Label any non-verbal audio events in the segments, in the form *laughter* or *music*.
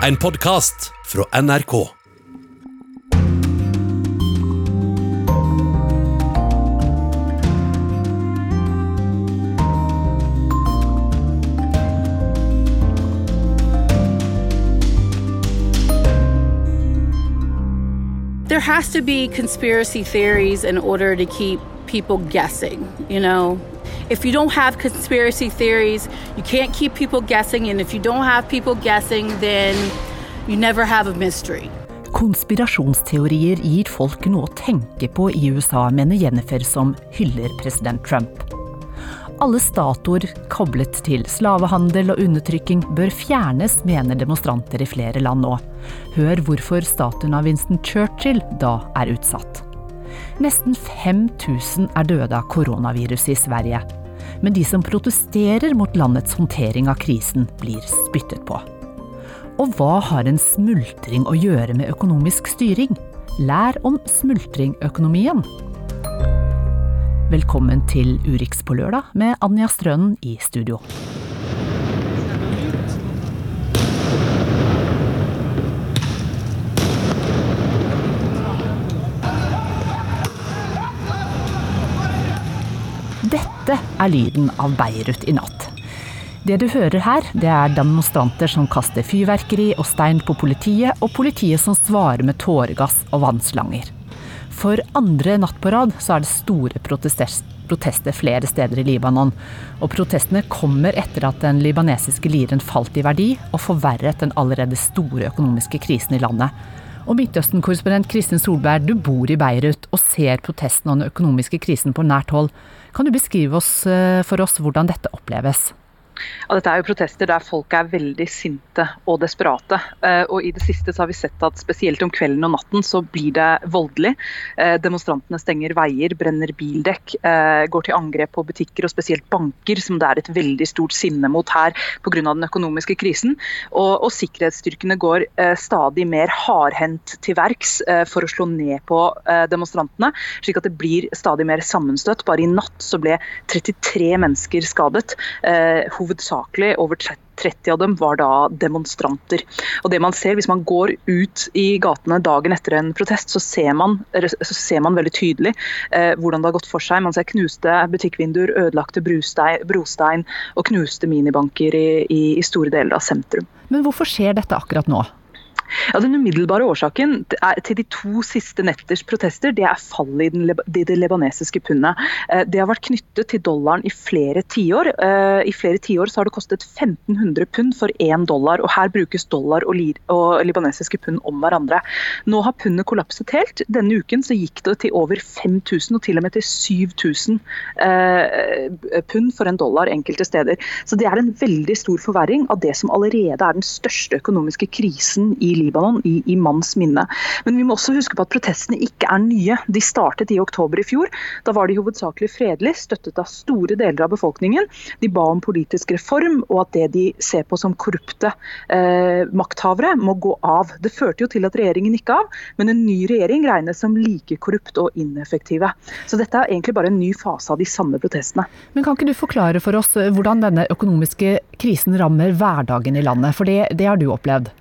En podkast fra NRK. there has to be conspiracy theories in order to keep people guessing, you know. If you don't have conspiracy theories, you can't keep people guessing, and if you don't have people guessing, then you never have a mystery. Konspirasjonsteorier gir folk noe å tenke på i USA, mener Jennifer, som hyller president Trump. Alle statuer koblet til slavehandel og undertrykking bør fjernes, mener demonstranter i flere land nå. Hør hvorfor statuen av Winston Churchill da er utsatt. Nesten 5000 er døde av koronaviruset i Sverige. Men de som protesterer mot landets håndtering av krisen, blir spyttet på. Og hva har en smultring å gjøre med økonomisk styring? Lær om smultringøkonomien. Velkommen til Urix på lørdag med Anja Strønen i studio. Dette er lyden av Beirut i natt. Det du hører her, det er demonstranter som kaster fyrverkeri og stein på politiet, og politiet som svarer med tåregass og vannslanger. For andre natt på rad så er det store protester flere steder i Libanon. Og protestene kommer etter at den libanesiske liren falt i verdi og forverret den allerede store økonomiske krisen i landet. Og Midtøsten-korrespondent Kristin Solberg, du bor i Beirut og ser protestene og den økonomiske krisen på nært hold. Kan du beskrive oss, eh, for oss hvordan dette oppleves? Ja, dette er jo protester der folk er veldig sinte og desperate. Eh, og I det siste så har vi sett at spesielt om kvelden og natten så blir det voldelig. Eh, demonstrantene stenger veier, brenner bildekk, eh, går til angrep på butikker og spesielt banker, som det er et veldig stort sinne mot her pga. den økonomiske krisen. Og, og sikkerhetsstyrkene går stadig mer hardhendt til verks for å slå ned på demonstrantene, slik at det blir stadig mer sammenstøtt. Bare i natt så ble 33 mennesker skadet. Hoved hovedsakelig over 30 av dem var da demonstranter. Og det man ser Hvis man går ut i gatene dagen etter en protest, så ser man, så ser man veldig tydelig eh, hvordan det har gått for seg. Man ser knuste butikkvinduer, ødelagte brostein, og knuste minibanker i, i, i store deler av sentrum. Men hvorfor skjer dette akkurat nå? Ja, Den umiddelbare årsaken til de to siste netters protester det er fallet i, det libanesiske pundet. Eh, det har vært knyttet til dollaren i flere tiår. Eh, I flere tiår har det kostet 1500 pund for én dollar, og her brukes dollar og, og libanesiske pund om hverandre. Nå har pundet kollapset helt. Denne uken så gikk det til over 5000 og til og med til 7000 eh, pund for en dollar enkelte steder. Så det er en veldig stor forverring av det som allerede er den største økonomiske krisen i Libanon i, i, manns minne. Men vi må også huske på at protestene ikke er nye. De startet i oktober i fjor. Da var de hovedsakelig fredelig, støttet av store deler av befolkningen. De ba om politisk reform, og at det de ser på som korrupte eh, makthavere, må gå av. Det førte jo til at regjeringen gikk av, men en ny regjering regnes som like korrupt og ineffektive. Så dette er egentlig bare en ny fase av de samme protestene. Men kan ikke du forklare for oss eh, hvordan denne økonomiske krisen rammer hverdagen i landet, for det, det har du opplevd?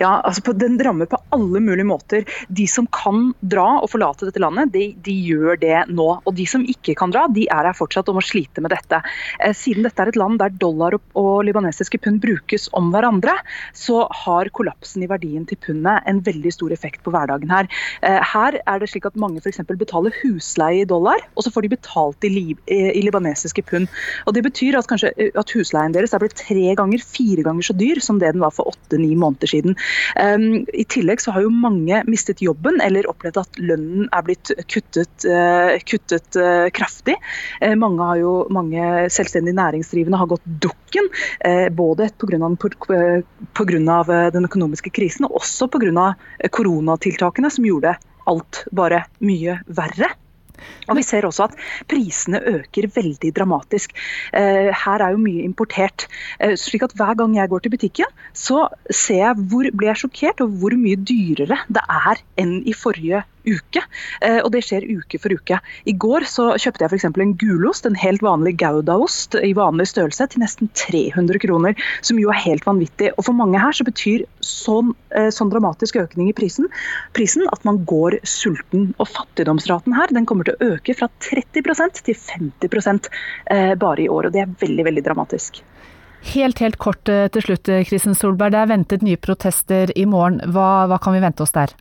Ja, altså på, Den rammer på alle mulige måter. De som kan dra og forlate dette landet, de, de, gjør det nå. Og de som ikke kan dra, de er her fortsatt og må slite med dette. Eh, siden dette er et land der dollar og, og libanesiske pund brukes om hverandre, så har kollapsen i verdien til pundet en veldig stor effekt på hverdagen her. Eh, her er det slik at mange f.eks. betaler husleie i dollar, og så får de betalt i, liv, i libanesiske pund. Og Det betyr at, kanskje, at husleien deres er blitt tre ganger, fire ganger så dyr som det den var for åtte-ni måneder siden siden. I tillegg så har jo mange mistet jobben eller opplevd at lønnen er blitt kuttet, uh, kuttet uh, kraftig. Uh, mange, jo, mange selvstendig næringsdrivende har gått dukken, både pga. den økonomiske krisen og også pga. koronatiltakene, som gjorde alt bare mye verre. Og Vi ser også at prisene øker veldig dramatisk. Eh, her er jo mye importert. Eh, slik at Hver gang jeg går til butikken, så ser jeg hvor, blir jeg sjokkert over hvor mye dyrere det er enn i forrige uke. Eh, og det skjer uke for uke. I går så kjøpte jeg f.eks. en gulost, en helt vanlig goudaost i vanlig størrelse, til nesten 300 kroner. Som jo er helt vanvittig. Og for mange her så betyr sånn, eh, sånn dramatisk økning i prisen, prisen at man går sulten. Og fattigdomsraten her den kommer til å øke fra 30% til 50% bare i år. Og det er veldig, veldig dramatisk. Helt, helt kort eh, til slutt, eh, Kristin Solberg. Det er ventet nye protester i morgen. Hva, hva kan vi vente oss der?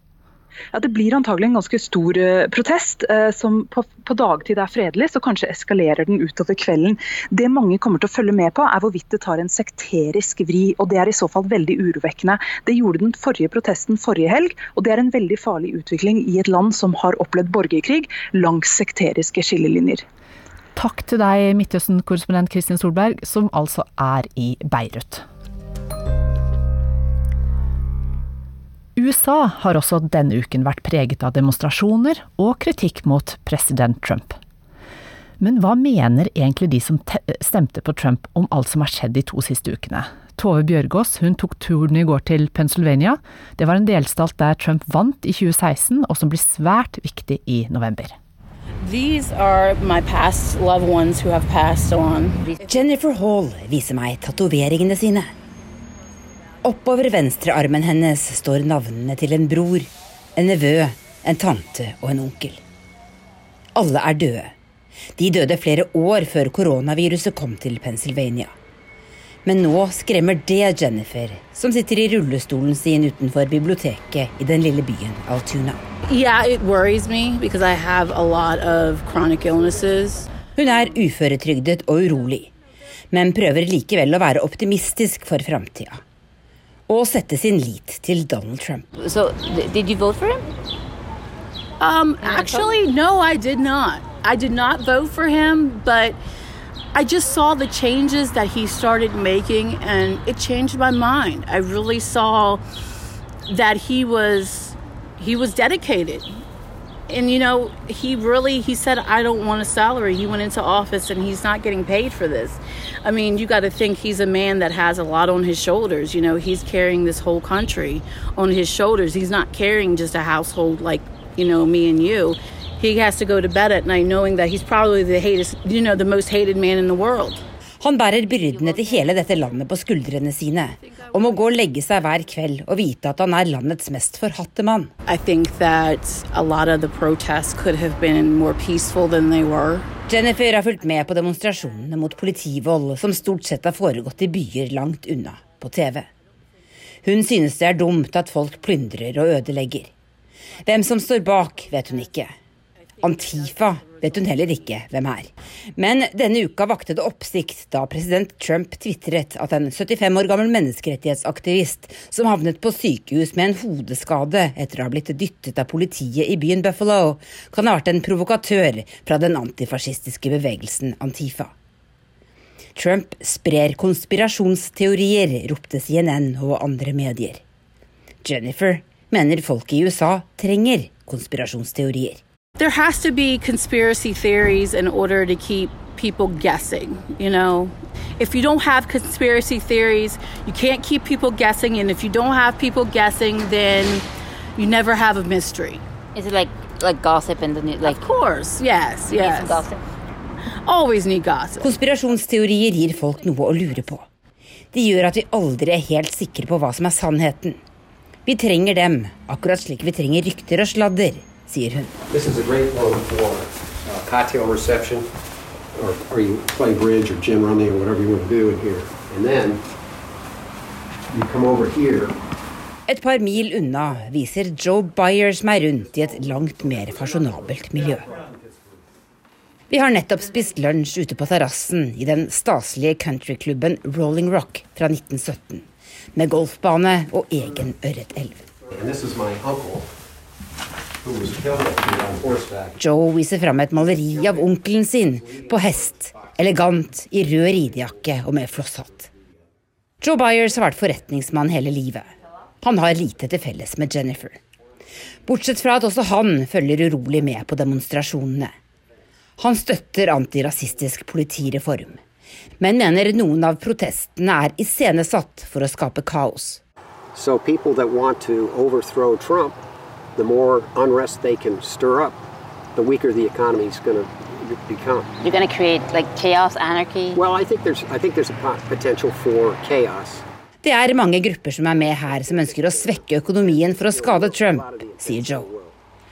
Ja, Det blir antagelig en ganske stor uh, protest, uh, som på, på, dagtid er fredelig, så kanskje eskalerer den utover kvelden. Det mange kommer til å følge med på, er hvorvidt det tar en sekterisk vri. og Det er i så fall veldig urovekkende. Det gjorde den forrige protesten forrige helg, og det er en veldig farlig utvikling i et land som har opplevd borgerkrig langs sekteriske skillelinjer. Takk til deg, Midtøsten-korrespondent Kristin Solberg, som altså er i Beirut. USA har også denne uken vært preget av demonstrasjoner og kritikk mot president Trump. Men hva mener egentlig de som stemte på Trump om alt som har skjedd de to siste ukene? Tove Bjørgaas hun tok turen i går til Pennsylvania. Det var en delstat der Trump vant i 2016, og som blir svært viktig i november. These are my past loved ones who have passed on. Jennifer Hall viser meg tatoveringene sine. Oppover venstrearmen hennes står navnene til en bror, en nevø, en tante og en onkel. Alle er døde. De døde flere år før koronaviruset kom til Pennsylvania. Men nå skremmer det Jennifer, som sitter i rullestolen sin utenfor biblioteket i den lille byen Altoona. Yeah, it worries me because I have a lot of chronic. Hun er uføretrygdet og urolig, men prøver likevel å være optimistisk for framtida. Og sette sin lit til Donald Trump. So, did you vote for him? Um, actually, no, I did not. I did not vote for him, but I just saw the changes that he started making and it changed my mind. I really saw that he was he was dedicated. And you know, he really he said I don't want a salary. He went into office and he's not getting paid for this. I mean, you got to think he's a man that has a lot on his shoulders. You know, he's carrying this whole country on his shoulders. He's not carrying just a household like, you know, me and you he has to go to bed at night knowing that he's probably the hated, you know, the most hated man in the world. Han bærer byrdene til hele dette landet på skuldrene sine, og må gå og legge seg hver kveld og vite at han er landets mest forhatte mann. Jennifer har fulgt med på demonstrasjonene mot politivold som stort sett har foregått i byer langt unna, på TV. Hun synes det er dumt at folk plyndrer og ødelegger. Hvem som står bak, vet hun ikke. Antifa vet hun heller ikke hvem er. Men denne uka vakte det oppsikt da president Trump tvitret at en 75 år gammel menneskerettighetsaktivist som havnet på sykehus med en hodeskade etter å ha blitt dyttet av politiet i byen Buffalo, kan ha vært en provokatør fra den antifascistiske bevegelsen Antifa. Trump sprer konspirasjonsteorier, ropte CNN og andre medier. Jennifer mener folk i USA trenger konspirasjonsteorier. There has to be conspiracy theories in order to keep people guessing, you know. If you don't have conspiracy theories, you can't keep people guessing and if you don't have people guessing, then you never have a mystery. Is it like like gossip in the news? Like Of course. Yes, yes. Gossip? Always need gossip. Konspirasjonsteorier gir folk noe å lure på. De gjør at vi aldri er helt sikre på hva som er sannheten. Vi trenger dem, akkurat slik vi trenger rykter og sladder sier hun. Et par mil unna viser Joe Byers meg rundt i et langt mer fasjonabelt miljø. Vi har nettopp spist lunsj ute på terrassen i den staselige countryklubben Rolling Rock fra 1917, med golfbane og egen ørretelv. Joe viser fram et maleri av onkelen sin på hest, elegant i rød ridejakke og med flosshatt. Joe Byers har vært forretningsmann hele livet. Han har lite til felles med Jennifer. Bortsett fra at også han følger urolig med på demonstrasjonene. Han støtter antirasistisk politireform, men mener noen av protestene er iscenesatt for å skape kaos. So people that want to Trump the more unrest they can stir up, the weaker the economy is going to become. You're going to create like chaos, anarchy. Well, I think there's I think there's a potential for chaos. Det er mange grupper som er med her som ønsker å svekke økonomien for å skade Trump, sier Joe.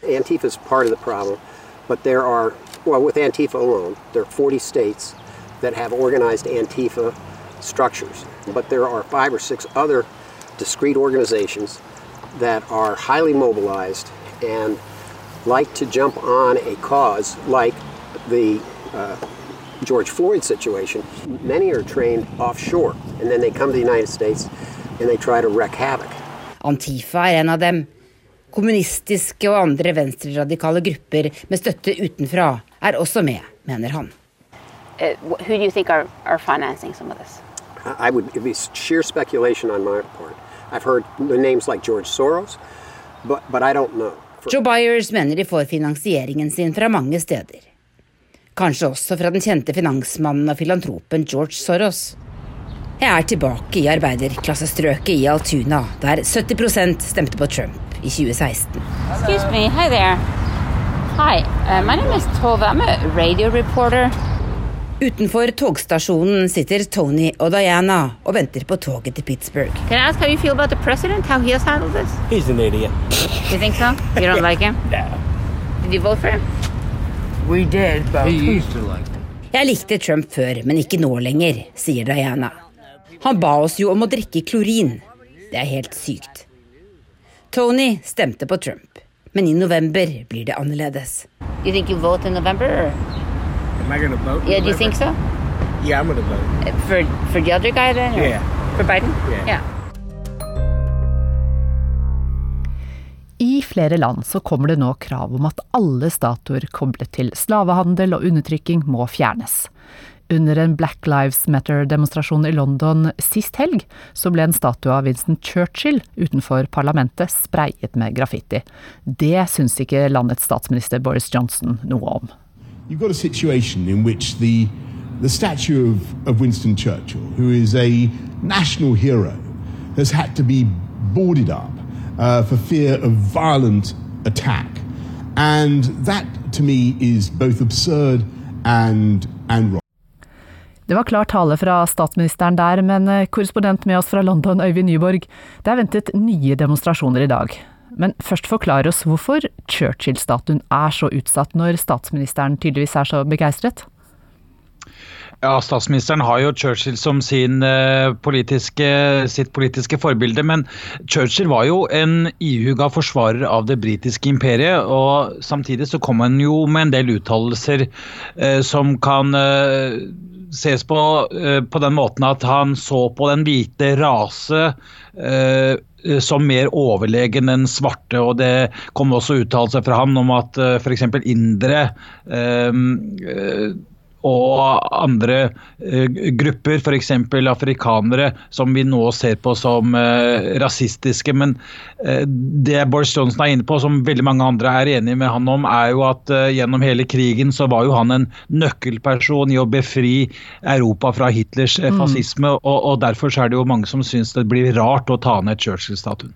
Antifa is part of the problem, but there are well with Antifa alone, there are 40 states that have organized Antifa structures, but there are five or six other discrete organizations that are highly mobilized and like to jump on a cause like the uh, George Floyd situation. Many are trained offshore, and then they come to the United States and they try to wreak havoc. Antifa er en av dem. Kommunistiske og andre venstreradikale grupper med støtte utenfra er også med, mener han. Uh, who do you think are, are financing some of this? I would it be sheer speculation on my part. I've heard the names like George Soros, but, but I don't know. Joe Byers mener de får finansieringen sin fra mange steder. Kanskje også fra den kjente finansmannen og filantropen George Soros. Jeg er tilbake i arbeiderklassestrøket i Altuna, der 70% stemte på Trump i 2016. Excuse me, hi there. Hi, uh, my name is Tove. I'm a radio reporter. Utenfor togstasjonen sitter Tony og Diana og venter på toget til Pittsburgh. Can I ask how you feel about the president? How he has handled this? He's an idiot. You think so? You don't like him? *laughs* No. Did you vote for him? We did, but he used to like him. Jeg likte Trump før, men ikke nå lenger, sier Diana. Han ba oss jo om å drikke klorin. Det er helt sykt. Tony stemte på Trump, men i november blir det annerledes. You think you vote in November? Or? Am I gonna vote? Yeah, do you think so? Yeah, I'm gonna vote. For for the other guy then? or- Yeah. For Biden? Yeah. I flere land så kommer det nå krav om at alle statuer koblet til slavehandel og undertrykking må fjernes. Under en Black Lives Matter-demonstrasjon i London sist helg, så ble en statue av Winston Churchill utenfor parlamentet sprayet med graffiti. Det syns ikke landets statsminister Boris Johnson noe om. You've got a situation in which the, the statue of, of Winston Churchill, who is a national hero, has had to be boarded up uh, for fear of violent attack. And that, to me, is both absurd and, and wrong. Det var klar tale fra statsministeren der, men eh, korrespondent med oss fra London, Øyvind Nyborg, det er ventet nye demonstrasjoner i dag. Men først forklar oss hvorfor Churchill-statuen er så utsatt, når statsministeren tydeligvis er så begeistret? Ja, Statsministeren har jo Churchill som sin, eh, politiske, sitt politiske forbilde, men Churchill var jo en ihuga forsvarer av det britiske imperiet. og Samtidig så kom han jo med en del uttalelser eh, som kan eh, ses på eh, på den måten at han så på den hvite rase eh, som mer overlegen enn svarte. og Det kom også uttalelser fra ham om at uh, f.eks. indere eh, eh, og andre eh, grupper, f.eks. afrikanere, som vi nå ser på som eh, rasistiske. Men eh, det Boris Johnson er inne på, som veldig mange andre er enig med han om, er jo at eh, gjennom hele krigen så var jo han en nøkkelperson i å befri Europa fra Hitlers eh, fascisme. Og, og derfor så er det jo mange som syns det blir rart å ta ned Churchill-statuen.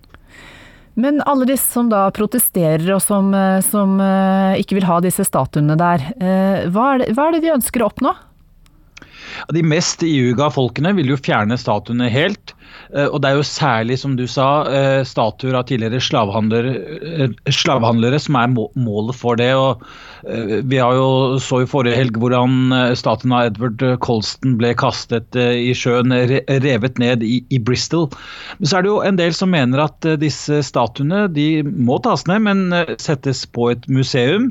Men alle disse som da protesterer og som, eh, som eh, ikke vil ha disse statuene der, eh, hva er, det, hva er det de ønsker å oppnå? De mest iuga folkene vil jo fjerne statuene helt. Eh, Og det er jo særlig, som du sa, eh, statuer av tidligere slavehandlere, eh, slavehandlere som er målet for det. og Vi jo så jo forrige helg hvordan statuen av Edward Colston ble kastet i sjøen, revet ned i, i Bristol. Men så er det jo en del som mener at disse statuene de må tas ned, men settes på et museum.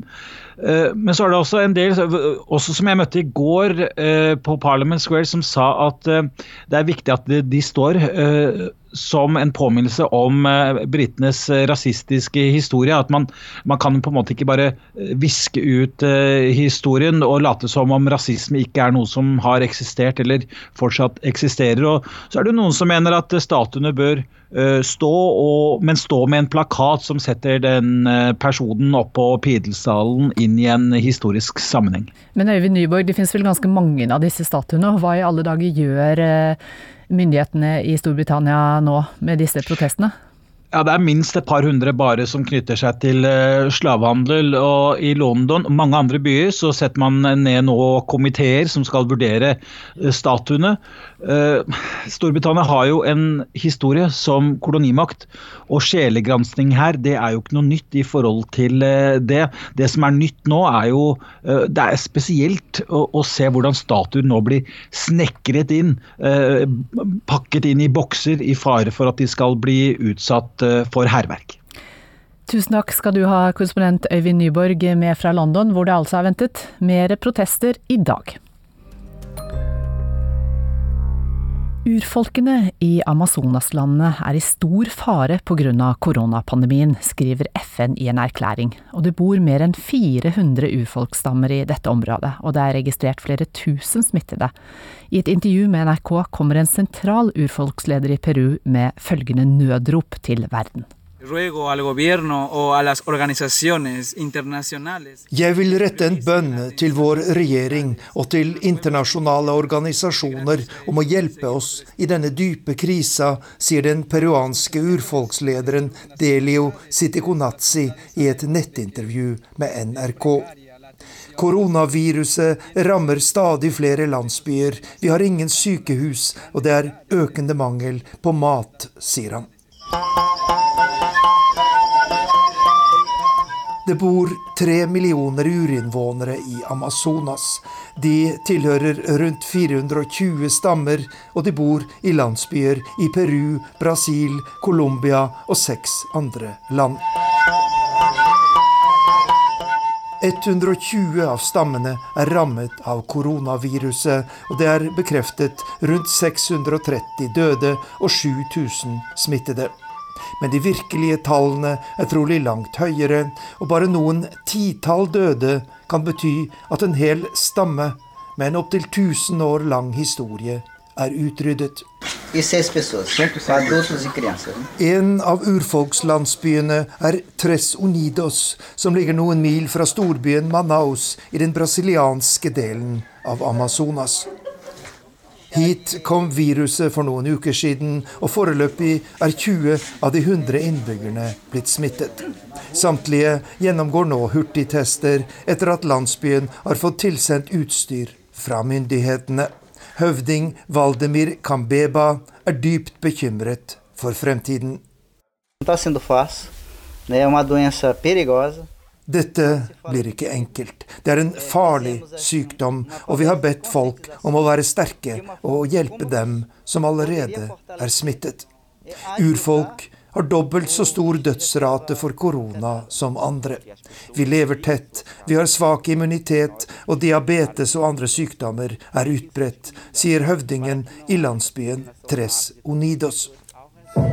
Men så er det også en del, også som jeg møtte i går på Parliament Square, som sa at det er viktig at de, står som en påminnelse om eh, britenes rasistiske historie. At man, man kan på en måte ikke bare eh, viske ut eh, historien og late som om rasisme ikke er noe som har eksistert eller fortsatt eksisterer. Og så er det noen som mener at statuene bør eh, stå, og, men stå med en plakat som setter den eh, personen oppå Pidelsdalen inn i en historisk sammenheng. Men Øyvind Nyborg, det finnes vel ganske mange av disse statuene, og hva i alle dager gjør eh, myndighetene i Storbritannia nå med disse protestene? Ja, Det er minst et par hundre bare som knytter seg til uh, slavehandel. og I London og mange andre byer så setter man ned nå komiteer som skal vurdere uh, statuene. Uh, Storbritannia har jo en historie som kolonimakt, og sjelegransking her det er jo ikke noe nytt i forhold til det. Det som er nytt nå, er jo Det er spesielt å, å se hvordan statuer nå blir snekret inn, pakket inn i bokser i fare for at de skal bli utsatt Eh, for hærverk. Tusen takk skal du ha, korrespondent Øyvind Nyborg med fra London, hvor det altså er ventet mer protester i dag. Urfolkene i Amazonaslandene er i stor fare pga. koronapandemien, skriver FN i en erklæring. Og det bor mer enn 400 urfolksstammer i dette området, og det er registrert flere tusen smittede. I et intervju med NRK kommer en sentral urfolksleder i Peru med følgende nødrop til verden. Jeg vil rette en bønn til vår regjering og til internasjonale organisasjoner om å hjelpe oss i denne dype krisa, sier den peruanske urfolkslederen Delio Sitikonazzi i et nettintervju med NRK. Koronaviruset rammer stadig flere landsbyer. Vi har ingen sykehus, og det er økende mangel på mat, sier han. Det bor tre millioner urinnvånere i Amazonas. De tilhører rundt 420 stammer, og de bor i landsbyer i Peru, Brasil, Colombia og seks andre land. 120 av stammene er rammet av koronaviruset, og det er bekreftet rundt 630 døde og 7000 smittede men de virkelige tallene er trolig langt høyere, og bare noen titall døde kan bety at en hel stamme med en opptil 1000 år lang historie er utryddet. En av urfolkslandsbyene er Tres Unidos, som ligger noen mil fra storbyen Manaus i den brasilianske delen av Amazonas. Hit kom viruset for noen uker siden, og foreløpig er 20 av de 100 innbyggerne blitt smittet. Samtlige gjennomgår nå hurtigtester etter at landsbyen har fått tilsendt utstyr fra myndighetene. Høvding Valdemir Kambeba er dypt bekymret for fremtiden. Det er en doença perigosa. Dette blir ikke enkelt. Det er en farlig sykdom, og vi har bedt folk om å være sterke og hjelpe dem som allerede er smittet. Urfolk har dobbelt så stor dødsrate for korona som andre. Vi lever tett, vi har svak immunitet, og diabetes og andre sykdommer er utbredt, sier høvdingen i landsbyen Tres Unidos.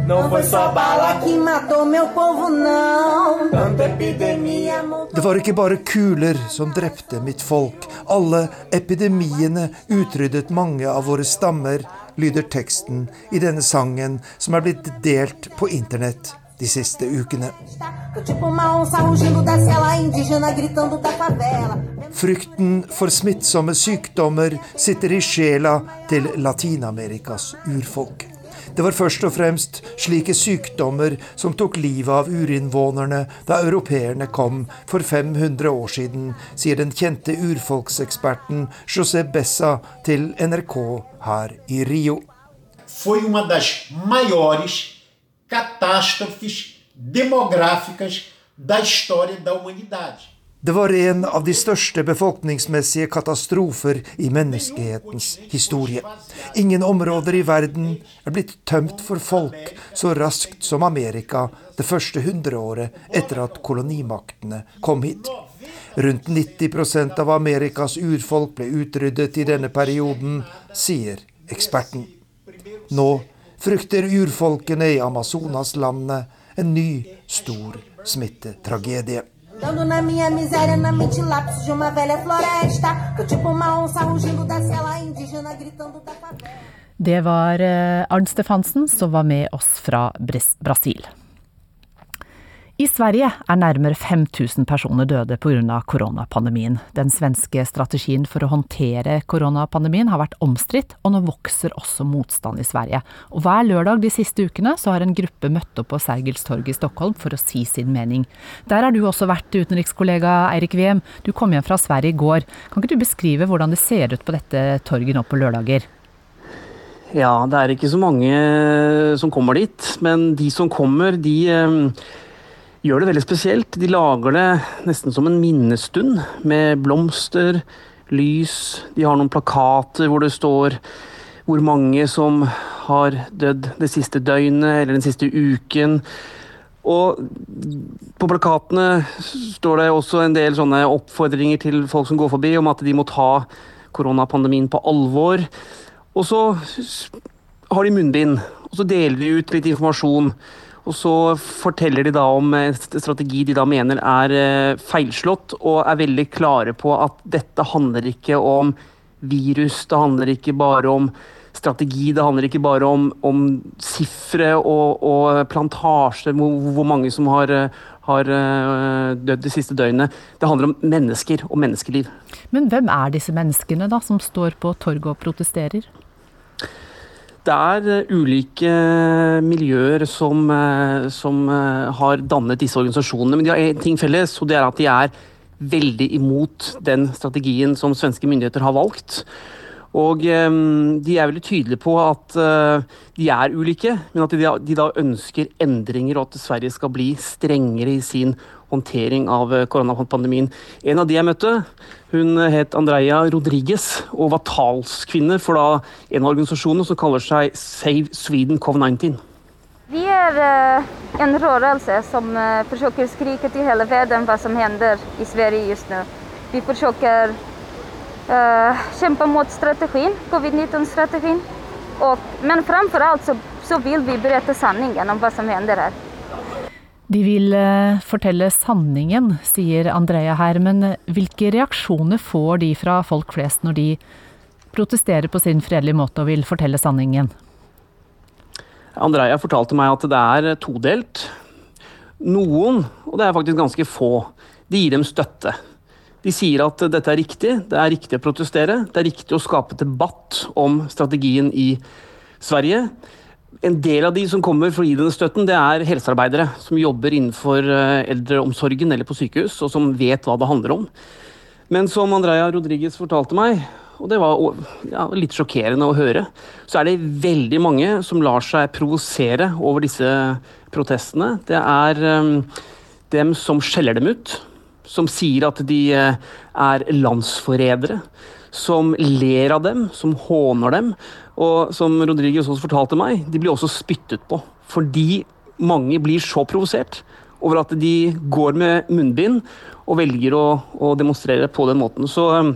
Não foi só bala que matou meu povo, não. Tanta epidemia Det var ikke bare kuler som drepte mitt folk. Alle epidemiene utryddet mange av våre stammer, lyder teksten i denne sangen som er blitt delt på internett de siste ukene. Frykten for smittsomme sykdommer sitter i sjela til Latin-Amerikas urfolk. Det var først og fremst slike sykdommer som tok livet av urinnvånerne da europeerne kom for 500 år siden, sier den kjente urfolkseksperten José Bessa til NRK her i Rio. Foi uma das maiores catástrofes demográficas da história da humanidade. Det var en av de største befolkningsmessige katastrofer i menneskehetens historie. Ingen områder i verden er blitt tømt for folk så raskt som Amerika det første hundreåret etter at kolonimaktene kom hit. Rundt 90% av Amerikas urfolk ble utryddet i denne perioden, sier eksperten. Nå frykter urfolkene i Amazonaslandet en ny, stor smittetragedie. Dando na minha miséria, na mente lápis de uma velha floresta. Que tipo uma onça rugindo da cela indígena gritando da favela. Det var eh, Arnt Stefansen som var med oss fra Brasil. I Sverige er nærmere 5000 personer døde pga. koronapandemien. Den svenske strategien for å håndtere koronapandemien har vært omstridt, og nå vokser også motstand i Sverige. Og hver lørdag de siste ukene så har en gruppe møtt opp på Sergels torg i Stockholm for å si sin mening. Der har du også vært, utenrikskollega Eirik Wiem. Du kom hjem fra Sverige i går. Kan ikke du beskrive hvordan det ser ut på dette torget nå på lørdager? Ja, det er ikke så mange som kommer dit. Men de som kommer, de eh, gjør det veldig spesielt. De lager det nesten som en minnestund, med blomster, lys. De har noen plakater hvor det står hvor mange som har dødd det siste døgnet eller den siste uken. Og på plakatene står det også en del sånne oppfordringer til folk som går forbi, om at de må ta koronapandemien på alvor. Og så har de munnbind, og så deler de ut litt informasjon. Og så forteller de da om en strategi de da mener er eh, feilslått, og er veldig klare på at dette handler ikke om virus, det handler ikke bare om strategi, det handler ikke bare om, om sifre og, og plantasjer, hvor, hvor, mange som har, har eh, dødd de siste døgnet. Det handler om mennesker og menneskeliv. Men hvem er disse menneskene da, som står på torget og protesterer? Det er eh, ulike miljøer som, eh, som, eh, har dannet disse organisasjonene. Men de har én ting felles, og det er at de er veldig imot den strategien som svenske myndigheter har valgt. Og de er veldig tydelige på at de er ulike, men at de da ønsker endringer, og at Sverige skal bli strengere i sin håndtering av eh, koronapandemien. En av de jeg møtte, hun het Andreia Rodriguez og var talskvinne for da en av organisasjonene som kaller seg Save Sweden Cov-19. Vi er uh, en rørelse som forsøker å skrike til hele verden hva som hender i Sverige just nå. Vi forsøker å kjempe mot strategien, covid-19-strategien. Men framfor alt så, så vil vi berette sannheten om hva som hender her. De vil eh, fortelle sanningen, sier Andrea her, men hvilke reaksjoner får de fra folk flest når de protesterer på sin fredelige måte og vil fortelle sanningen? Andrea fortalte meg at det er todelt. Noen, og det er faktisk ganske få, de gir dem støtte. De sier at dette er riktig, det er riktig å protestere, det er riktig å skape debatt om strategien i Sverige en del av de som kommer for å gi denne støtten, det er helsearbeidere som jobber innenfor eh, eldreomsorgen eller på sykehus, og som vet hva det handler om. Men som Andrea Rodriguez fortalte meg, og det var ja, litt sjokkerende å høre, så er det veldig mange som lar seg provosere over disse protestene. Det er um, dem som skjeller dem ut, som sier at de uh, er landsforrædere, som ler av dem, som håner dem, og som Rodriguez også fortalte meg, de blir også spyttet på. Fordi mange blir så provosert over at de går med munnbind og velger å, å demonstrere på den måten. Så um,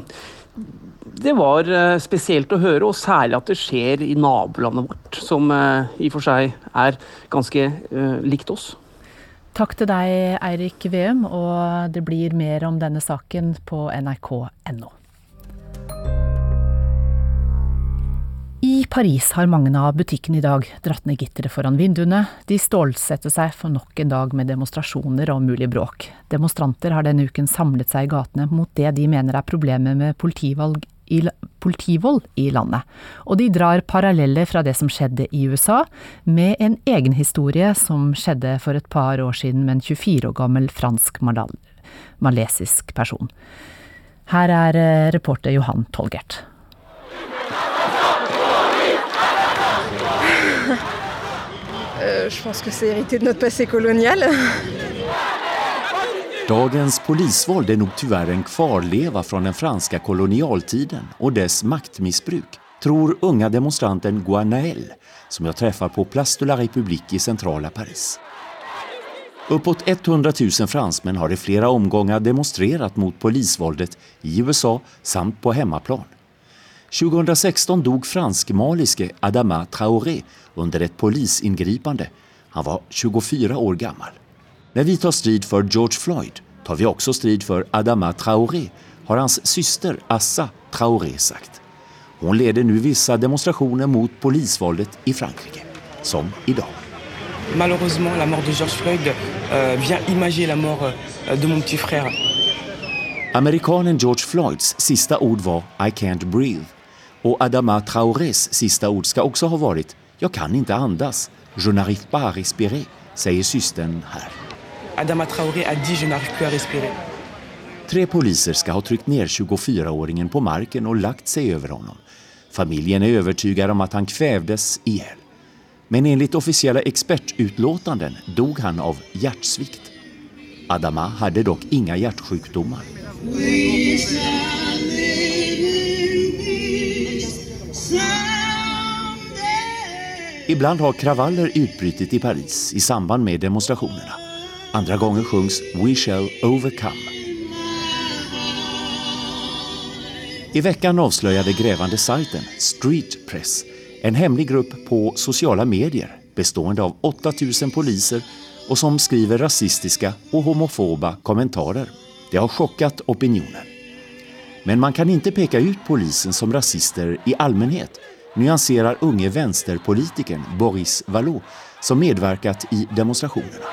det var uh, spesielt å høre, og særlig at det skjer i nabolandet vårt, som uh, i og for seg er ganske uh, likt oss. Takk til deg, Eirik Veum, og det blir mer om denne saken på nrk.no. I Paris har mange av butikkene i dag dratt ned gitteret foran vinduene. De stålsetter seg for nok en dag med demonstrasjoner og mulig bråk. Demonstranter har denne uken samlet seg i gatene mot det de mener er problemet med i, politivold i landet. Og de drar paralleller fra det som skjedde i USA, med en egen historie som skjedde for et par år siden med en 24 år gammel fransk-malesisk person. Her er eh, reporter Johan Tolgert. Euh, je pense que c'est hérité de notre passé colonial. Dagens polisvåld är nog tyvärr en kvarleva från den franska kolonialtiden och dess maktmissbruk, tror unga demonstranten Guanael som jag träffar på Place de la République i centrala Paris. Uppåt 100 000 fransmän har i flera omgångar demonstrerat mot polisvåldet i USA samt på hemmaplan. 2016 dog fransk-maliske Adama Traoré under ett polisingripande. Han var 24 år gammal. När vi tar strid för George Floyd tar vi också strid för Adama Traoré, har hans syster Assa Traoré sagt. Hon leder nu vissa demonstrationer mot polisvåldet i Frankrike, som idag. malheureusement, la mort de George Floyd euh, vient imager la mort euh, de mon petit frère. Amerikanen George Floyds sista ord var I can't breathe. Och Adama Traorés sista ord ska också ha varit Jag kan inte andas. Je n'arrive pas à respirer, säger systern här. Adama Traoré a dit je n'arrive plus à respirer. Tre poliser ska ha tryckt ner 24-åringen på marken och lagt sig över honom. Familjen är övertygad om att han kvävdes ihjäl. Men enligt officiella expertutlåtanden dog han av hjärtsvikt. Adama hade dock inga hjärtsjukdomar. Ibland har kravaller utbrutit i Paris i samband med demonstrationerna. Andra gånger sjungs We shall overcome. I veckan avslöjade grävande sajten Street Press en hemlig grupp på sociala medier bestående av 8000 poliser och som skriver rasistiska och homofoba kommentarer. Det har chockat opinionen. Men man kan inte peka ut polisen som rasister i allmänhet, nyanserar unge vänsterpolitikern Boris Vallot som medverkat i demonstrationerna.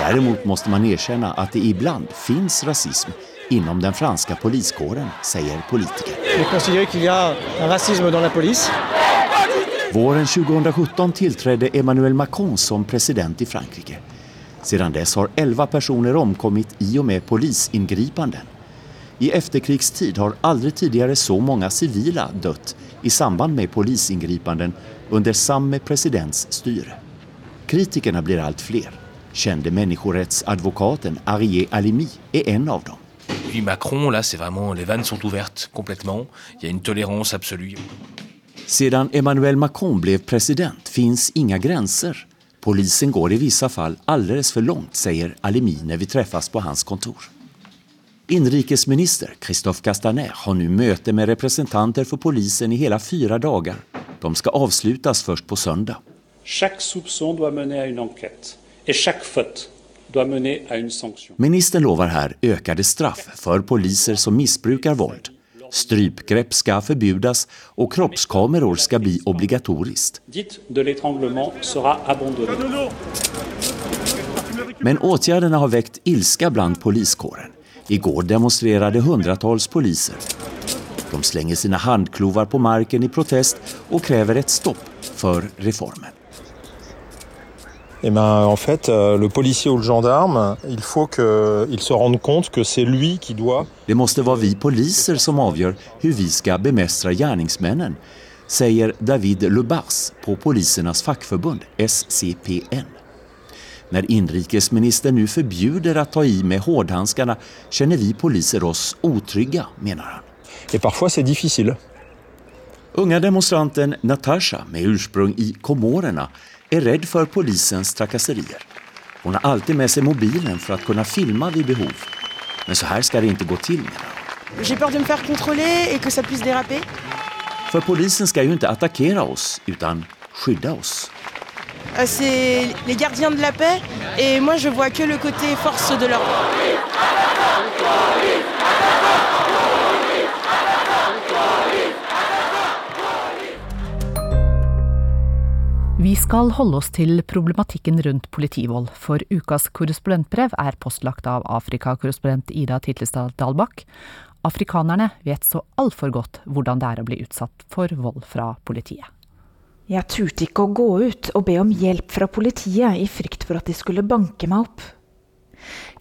Däremot måste man erkänna att det ibland finns rasism inom den franska poliskåren, säger politiker. Våren 2017 tillträdde Emmanuel Macron som president i Frankrike. Sedan dess har 11 personer omkommit i och med polisingripanden. I efterkrigstid har aldrig tidigare så många civila dött i samband med polisingripanden under samme presidents styre. Kritikerna blir allt fler. Kände människorättsadvokaten Arié Alimi är en av dem. Puis Macron, là, c'est vraiment, les vannes sont ouvertes complètement. Il y a une tolérance absolue. Sedan Emmanuel Macron blev president finns inga gränser. Polisen går i vissa fall alldeles för långt, säger Alimi när vi träffas på hans kontor. Inrikesminister Christophe Castaner har nu möte med representanter för polisen i hela fyra dagar. De ska avslutas först på söndag. Chaque soupçon doit mener à une enquête et chaque faute doit mener à une sanction. Ministern lovar här ökade straff för poliser som missbrukar våld. Strypgrepp ska förbjudas och kroppskameror ska bli obligatoriskt. Dite de l'étranglement sera abandonnée. Men åtgärderna har väckt ilska bland poliskåren. Igår demonstrerade hundratals poliser. De slänger sina handklovar på marken i protest och kräver ett stopp för reformen. Eh ben, en fait, euh, le policier ou le gendarme, il faut qu'il se rende compte que c'est lui qui doit... Det måste vara vi poliser som avgör hur vi ska bemästra gärningsmännen, säger David Lubas på polisernas fackförbund SCPN. När inrikesministern nu förbjuder att ta i med hårdhandskarna känner vi poliser oss otrygga, menar han. Et parfois c'est difficile. Unga demonstranten Natasha med ursprung i Komorerna är rädd för polisens trakasserier. Hon har alltid med sig mobilen för att kunna filma vid behov. Men så här ska det inte gå till, menar hon. J'ai peur de me faire contrôler et que ça puisse déraper. För polisen ska ju inte attackera oss, utan skydda oss. Euh, C'est les gardiens de la paix et moi je vois que le côté force de l'ordre. Vi skal holde oss til problematikken rundt politivold, for ukas korrespondentbrev er postlagt av Afrikakorrespondent Ida Titlestad Dalbakk. Afrikanerne vet så altfor godt hvordan det er å bli utsatt for vold fra politiet. Jeg turte ikke å gå ut og be om hjelp fra politiet i frykt for at de skulle banke meg opp.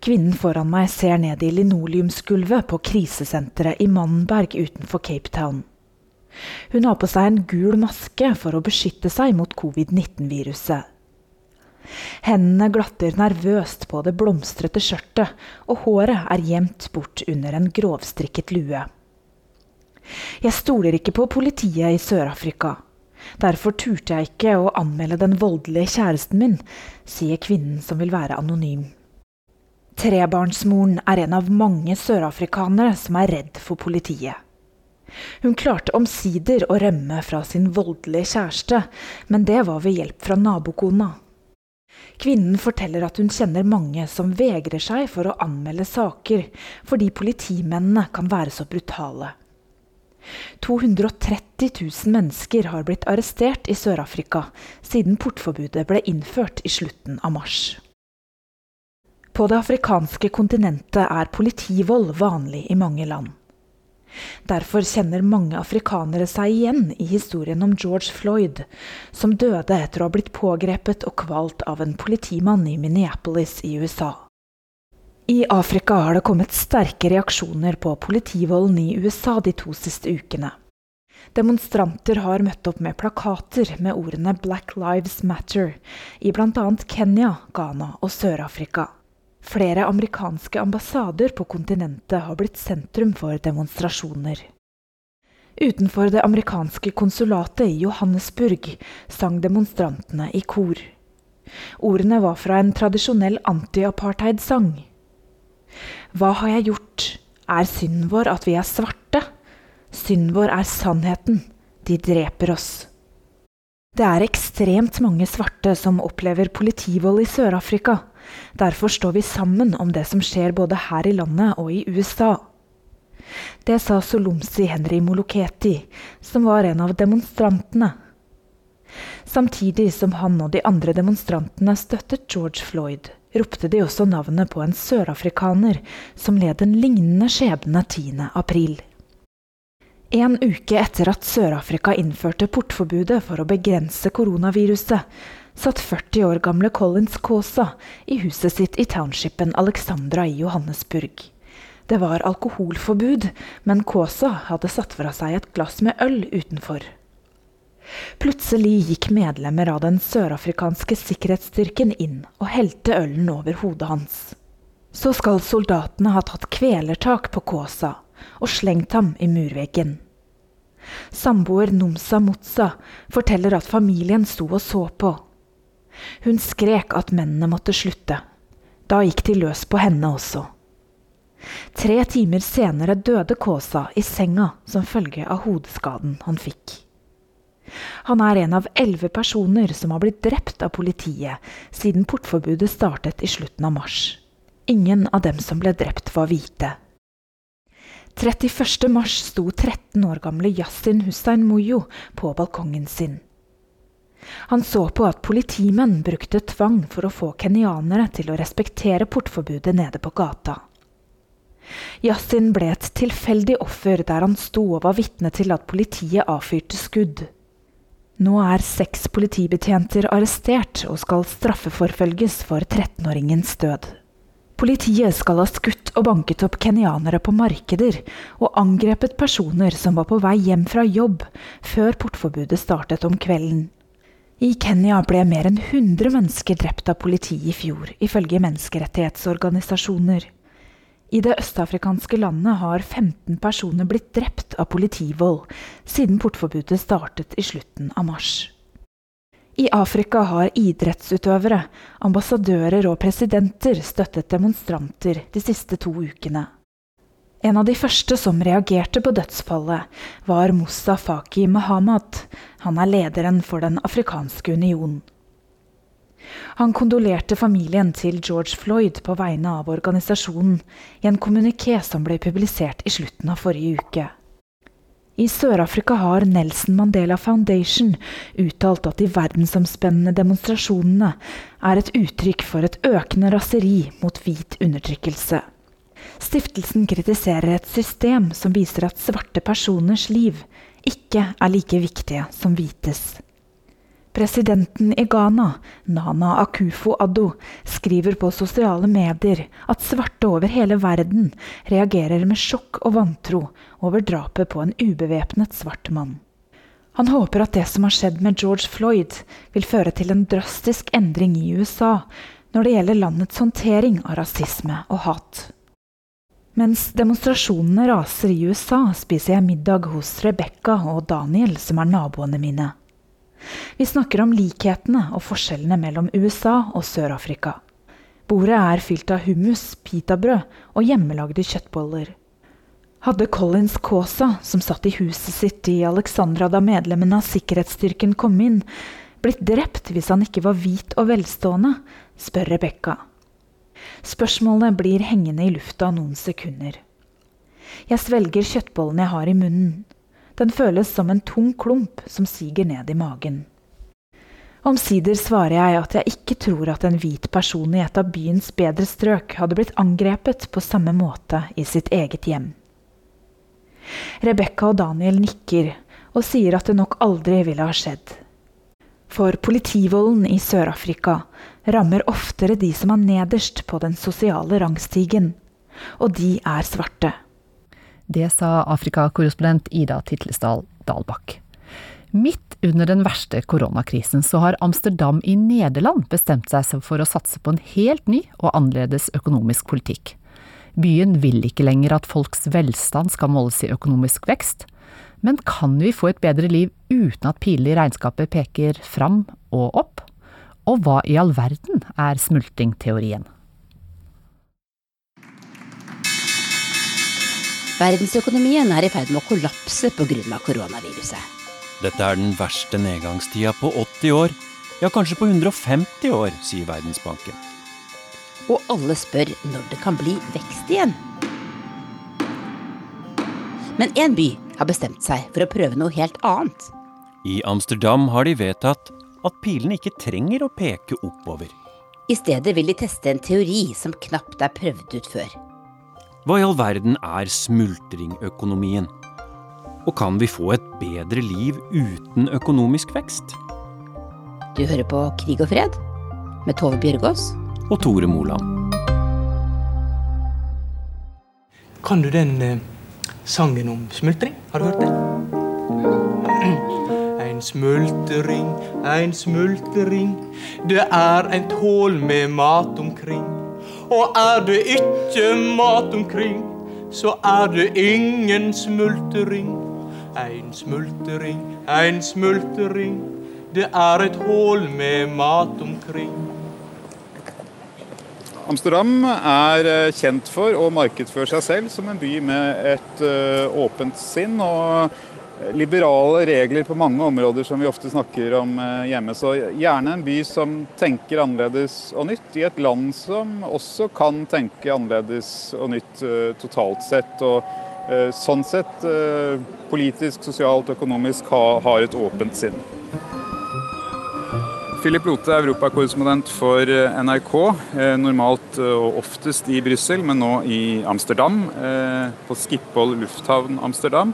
Kvinnen foran meg ser ned i linoleumsgulvet på krisesenteret i Mannberg utenfor Cape Town. Hun har på seg en gul maske for å beskytte seg mot covid-19-viruset. Hendene glatter nervøst på det blomstrete skjørtet, og håret er gjemt bort under en grovstrikket lue. Jeg stoler ikke på politiet i Sør-Afrika. Derfor turte jeg ikke å anmelde den voldelige kjæresten min, sier kvinnen som vil være anonym. Trebarnsmoren er en av mange sørafrikanere som er redd for politiet. Hun klarte omsider å rømme fra sin voldelige kjæreste, men det var ved hjelp fra nabokona. Kvinnen forteller at hun kjenner mange som vegrer seg for å anmelde saker fordi politimennene kan være så brutale. 230 000 mennesker har blitt arrestert i Sør-Afrika siden portforbudet ble innført i slutten av mars. På det afrikanske kontinentet er politivold vanlig i mange land. Derfor kjenner mange afrikanere seg igjen i historien om George Floyd, som døde etter å ha blitt pågrepet og kvalt av en politimann i Minneapolis i USA. I Afrika har det kommet sterke reaksjoner på politivolden i USA de to siste ukene. Demonstranter har møtt opp med plakater med ordene 'Black Lives Matter' i bl.a. Kenya, Ghana og Sør-Afrika. Flere amerikanske ambassader på kontinentet har blitt sentrum for demonstrasjoner. Utenfor det amerikanske konsulatet i Johannesburg sang demonstrantene i kor. Ordene var fra en tradisjonell anti-apartheid-sang. Hva har jeg gjort? Er synden vår at vi er svarte? Synden vår er sannheten. De dreper oss. Det er ekstremt mange svarte som opplever politivold i Sør-Afrika. Derfor står vi sammen om det som skjer både her i landet og i USA. Det sa Solomsi Henry Moloketi, som var en av demonstrantene. Samtidig som han og de andre demonstrantene støttet George Floyd, ropte de også navnet på en sørafrikaner som led en lignende skjebne 10. april. En uke etter at Sør-Afrika innførte portforbudet for å begrense koronaviruset, satt 40 år gamle Collins Kaasa i huset sitt i townshipen Alexandra i Johannesburg. Det var alkoholforbud, men Kaasa hadde satt fra seg et glass med øl utenfor. Plutselig gikk medlemmer av den sørafrikanske sikkerhetsstyrken inn og helte ølen over hodet hans. Så skal soldatene ha tatt kvelertak på Kåsa og slengt ham i murveggen. Samboer Nomsa Motsa forteller at familien sto og så på. Hun skrek at mennene måtte slutte. Da gikk de løs på henne også. Tre timer senere døde Kåsa i senga som følge av hodeskaden han fikk. Han er en av elleve personer som har blitt drept av politiet siden portforbudet startet i slutten av mars. Ingen av dem som ble drept, var hvite. 31. mars sto 13 år gamle Yasin Hussein Moyo på balkongen sin. Han så på at politimenn brukte tvang for å få kenyanere til å respektere portforbudet nede på gata. Yasin ble et tilfeldig offer der han sto og var vitne til at politiet avfyrte skudd. Nå er seks politibetjenter arrestert og skal straffeforfølges for 13-åringens død. Politiet skal ha skutt og banket opp kenyanere på markeder og angrepet personer som var på vei hjem fra jobb før portforbudet startet om kvelden. I Kenya ble mer enn 100 mennesker drept av politi i fjor, ifølge menneskerettighetsorganisasjoner. I det østafrikanske landet har 15 personer blitt drept av politivold siden portforbudet startet i slutten av mars. I Afrika har idrettsutøvere, ambassadører og presidenter støttet demonstranter de siste to ukene. En av de første som reagerte på dødsfallet, var Moussa Faki Mahamad. Han er lederen for Den afrikanske union. Han kondolerte familien til George Floyd på vegne av organisasjonen i en kommuniké som ble publisert i slutten av forrige uke. I Sør-Afrika har Nelson Mandela Foundation uttalt at de verdensomspennende demonstrasjonene er et uttrykk for et økende raseri mot hvit undertrykkelse. Stiftelsen kritiserer et system som viser at svarte personers liv ikke er like viktige som hvites. Presidenten i Ghana, Nana Akufo-Addo, skriver på sosiale medier at svarte over hele verden reagerer med sjokk og vantro over drapet på en ubevæpnet svart mann. Han håper at det som har skjedd med George Floyd, vil føre til en drastisk endring i USA når det gjelder landets håndtering av rasisme og hat. Mens demonstrasjonene raser i USA, spiser jeg middag hos Rebekka og Daniel, som er naboene mine. Vi snakker om likhetene og forskjellene mellom USA og Sør-Afrika. Bordet er fylt av hummus, pitabrød og hjemmelagde kjøttboller. Hadde Collins Kaasa, som satt i huset sitt i Alexandra da medlemmene av sikkerhetsstyrken kom inn, blitt drept hvis han ikke var hvit og velstående, spør Rebekka. Spørsmålet blir hengende i lufta noen sekunder. Jeg svelger kjøttbollen jeg har i munnen. Den føles som en tung klump som siger ned i magen. Omsider svarer jeg at jeg ikke tror at en hvit person i et av byens bedre strøk hadde blitt angrepet på samme måte i sitt eget hjem. Rebekka og Daniel nikker og sier at det nok aldri ville ha skjedd. For politivolden i Sør-Afrika rammer oftere de som er nederst på den sosiale rangstigen, og de er svarte. Det sa Afrikakorrespondent Ida Titlesdal Dalbakk. Midt under den verste koronakrisen så har Amsterdam i Nederland bestemt seg for å satse på en helt ny og annerledes økonomisk politikk. Byen vil ikke lenger at folks velstand skal måles i økonomisk vekst, men kan vi få et bedre liv uten at pilene i regnskapet peker fram og opp? Og hva i all verden er smultringteorien? Verdensøkonomien er i ferd med å kollapse pga. koronaviruset. Dette er den verste nedgangstida på 80 år, ja kanskje på 150 år, sier Verdensbanken. Og alle spør når det kan bli vekst igjen. Men én by har bestemt seg for å prøve noe helt annet. I Amsterdam har de vedtatt at pilene ikke trenger å peke oppover. I stedet vil de teste en teori som knapt er prøvd ut før. Hva i all verden er smultringøkonomien? Og kan vi få et bedre liv uten økonomisk vekst? Du hører på Krig og fred med Tove Bjørgaas og Tore Moland. Kan du den eh, sangen om smultring? Har du hørt den? En smultring, en smultring, det er et tål med mat omkring. Og er det ikke mat omkring, så er det ingen smultring. En smultring, en smultring, det er et hull med mat omkring. Amsterdam er eh, kjent for å markedsføre seg selv som en by med et eh, åpent sinn og liberale regler på mange områder som vi ofte snakker om eh, hjemme. Så gjerne en by som tenker annerledes og nytt, i et land som også kan tenke annerledes og nytt totalt sett. og Sånn sett, politisk, sosialt, økonomisk, har et åpent sinn. Philip Lote, europakorrespondent for eh, NRK. Eh, normalt eh, og oftest i Brussel, men nå i Amsterdam. På Schiphol lufthavn Amsterdam.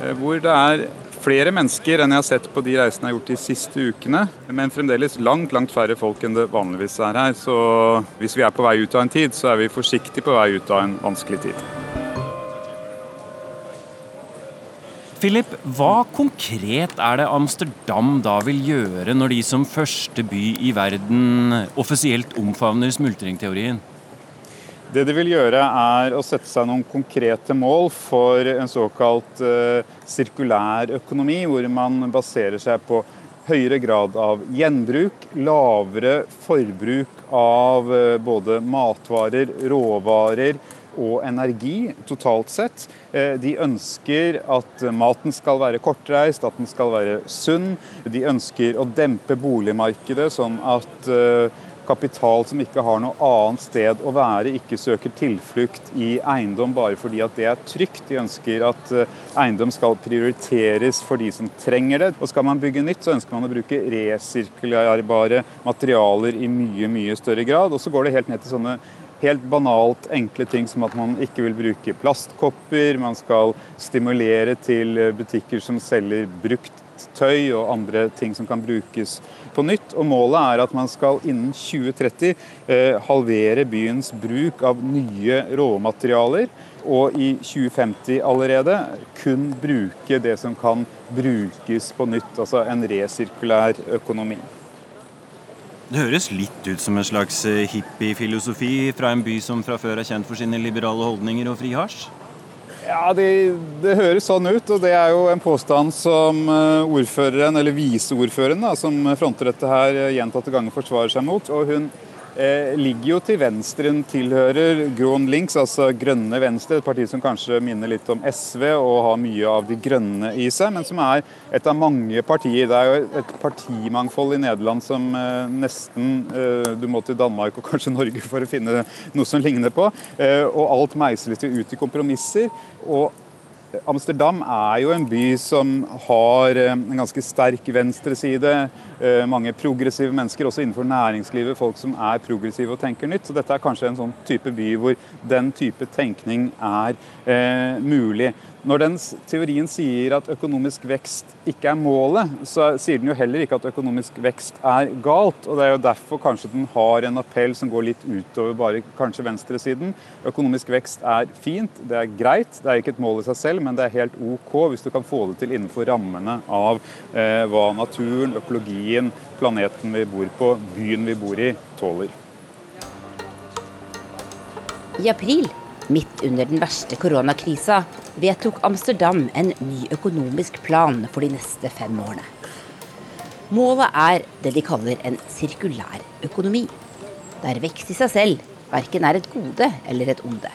Hvor det er flere mennesker enn jeg har sett på de reisene jeg har gjort de siste ukene. Men fremdeles langt langt færre folk enn det vanligvis er her. Så hvis vi er på vei ut av en tid, så er vi forsiktig på vei ut av en vanskelig tid. Philip, hva konkret er det Amsterdam da vil gjøre når de som første by i verden offisielt omfavner smultringteorien? Det de vil gjøre, er å sette seg noen konkrete mål for en såkalt uh, sirkulær økonomi, hvor man baserer seg på høyere grad av gjenbruk, lavere forbruk av uh, både matvarer, råvarer, og energi totalt sett. Eh, de ønsker at maten skal være kortreist, at den skal være sunn. De ønsker å dempe boligmarkedet, sånn at eh, kapital som ikke har noe annet sted å være, ikke søker tilflukt i eiendom bare fordi at det er trygt. De ønsker at eh, eiendom skal prioriteres for de som trenger det. Og skal man bygge nytt, så ønsker man å bruke resirkulerbare materialer i mye, mye større grad. Og så går det helt ned til sånne helt banalt enkle ting som at man ikke vil bruke plastkopper. Man skal stimulere til butikker som selger brukt tøy og andre ting som kan brukes på nytt. Og målet er at man skal innen 2030 eh, halvere byens bruk av nye råmaterialer. Og i 2050 allerede kun bruke det som kan brukes på nytt. Altså en resirkulær økonomi. Det høres litt ut som en slags eh, hippiefilosofi fra en by som fra før er kjent for sine liberale holdninger og fri hasj? Ja, det, det, høres sånn ut, og det er jo en påstand som eh, ordføreren, eller viseordføreren, som fronter dette her eh, gjentatte ganger forsvarer seg mot. og hun eh, ligger jo til venstre. Tilhører Grønn Links, altså Grønne Venstre, et parti som kanskje minner litt om SV og har mye av de grønne i seg, men som er et av mange partier. Det er jo et partimangfold i Nederland som eh, nesten eh, Du må til Danmark og kanskje Norge for å finne noe som ligner på. Eh, og alt meisles jo ut i kompromisser. og Amsterdam er jo en by som har eh, en ganske sterk venstreside. Eh, mange progressive mennesker, også innenfor næringslivet. Folk som er progressive og tenker nytt. Så dette er kanskje en sånn type by hvor den type tenkning er eh, mulig. Når den teorien sier at økonomisk vekst ikke er målet, så sier den jo heller ikke at økonomisk vekst er galt. og Det er jo derfor kanskje den har en appell som går litt utover bare kanskje venstresiden. Økonomisk vekst er fint, det er greit, det er ikke et mål i seg selv, men det er helt OK hvis du kan få det til innenfor rammene av eh, hva naturen, økologien, planeten vi bor på, byen vi bor i, tåler. I april Midt under den verste koronakrisa vedtok Amsterdam en ny økonomisk plan for de neste fem årene. Målet er det de kaller en sirkulær økonomi, der vekst i seg selv verken er et gode eller et onde.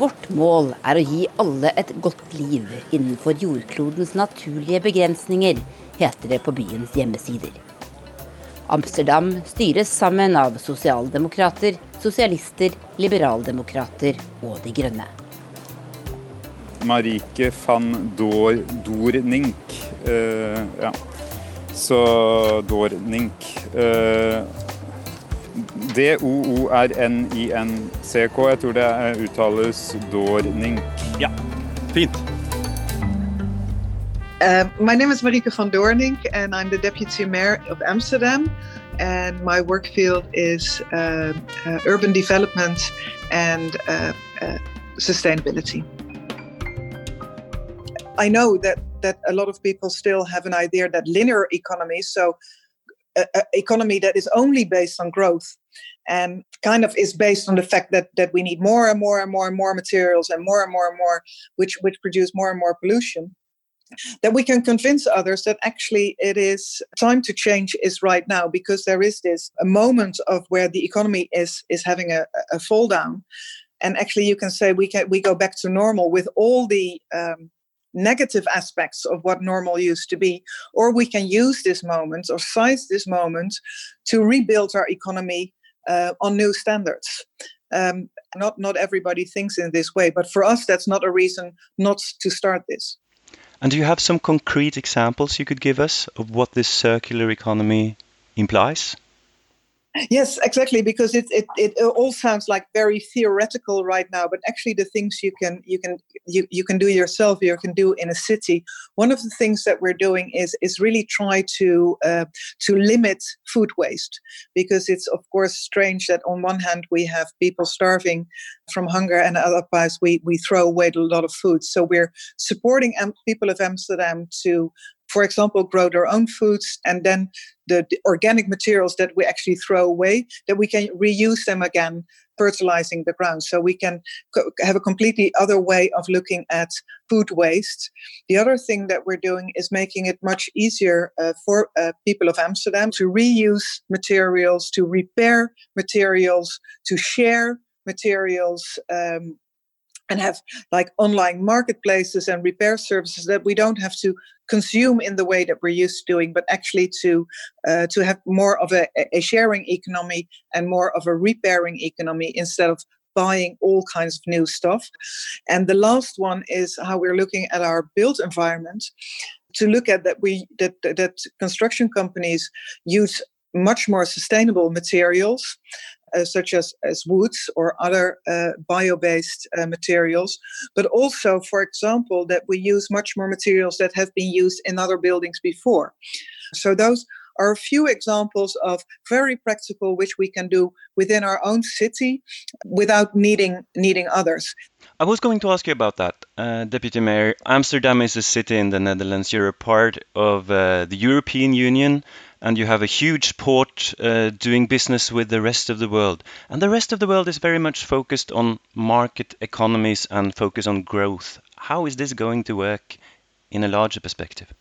Vårt mål er å gi alle et godt liv innenfor jordklodens naturlige begrensninger, heter det på byens hjemmesider. Amsterdam styres sammen av sosialdemokrater, sosialister, liberaldemokrater og De grønne. Marike van Dor Dornink. Uh, ja. Så Dornink. Uh, D-o-o-r-n-i-n-c-k. Jeg tror det uttales Dornink. Ja, fint. Uh, my name is Marike van Doornink, and I'm the Deputy Mayor of Amsterdam. And my work field is uh, uh, urban development and uh, uh, sustainability. I know that, that a lot of people still have an idea that linear economy, so an economy that is only based on growth and kind of is based on the fact that that we need more and more and more and more materials and more and more and more which which produce more and more pollution that we can convince others that actually it is time to change is right now because there is this a moment of where the economy is is having a, a fall down. And actually you can say we can we go back to normal with all the um, negative aspects of what normal used to be. Or we can use this moment or size this moment to rebuild our economy uh, on new standards. Um, not not everybody thinks in this way but for us that's not a reason not to start this and do you have some concrete examples you could give us of what this circular economy implies? Yes, exactly, because it, it, it all sounds like very theoretical right now, but actually the things you can you can you, you can do yourself, you can do in a city. One of the things that we're doing is is really try to uh, to limit food waste, because it's of course strange that on one hand we have people starving from hunger, and otherwise we we throw away a lot of food. So we're supporting people of Amsterdam to for example, grow their own foods, and then the, the, organic materials that we actually throw away, that we can reuse them again, fertilizing the ground. So we can co- have a completely other way of looking at food waste. The other thing that we're doing is making it much easier uh, for uh, people of Amsterdam to reuse materials, to repair materials, to share materials. Um, and have like online marketplaces and repair services that we don't have to consume in the way that we're used to doing, but actually to uh, to have more of a, a sharing economy and more of a repairing economy instead of buying all kinds of new stuff. And the last one is how we're looking at our built environment to look at that we that that construction companies use much more sustainable materials such as, as woods or other uh, bio-based uh, materials, but also, for example, that we use much more materials that have been used in other buildings before. So those are a few examples of very practical which we can do within our own city without needing needing others. I was going to ask you about that, uh, Deputy Mayor. Amsterdam is a city in the Netherlands. You're a part of uh, the European Union and you have a huge port uh, doing business with the rest of the world. And the rest of the world is very much focused on market economies and focus on growth. How is this going to work in a larger perspective?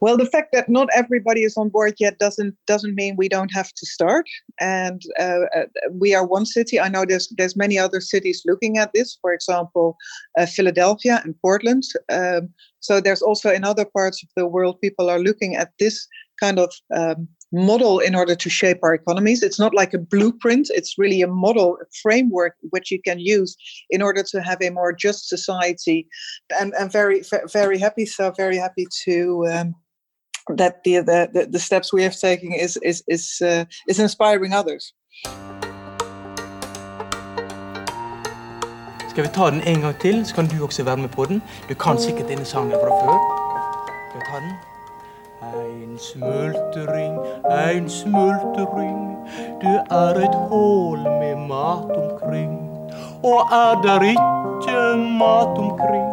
Well, the fact that not everybody is on board yet doesn't doesn't mean we don't have to start. And uh, uh we are one city. I know there's there's many other cities looking at this. For example, uh, Philadelphia and Portland. Um, so there's also in other parts of the world people are looking at this kind of um, model in order to shape our economies. It's not like a blueprint, it's really a model, a framework which you can use in order to have a more just society. And I'm very, very happy, so very happy to. Um, that the, the the steps we have taken is is is uh, is inspiring others. Skal vi ta den en gang til, så kan du også være med på den. Du kan sikkert denne sangen fra før. Skal vi ta den? Ein smultring, ein smultring, det er et hål med mat omkring. Og er der ikke mat omkring,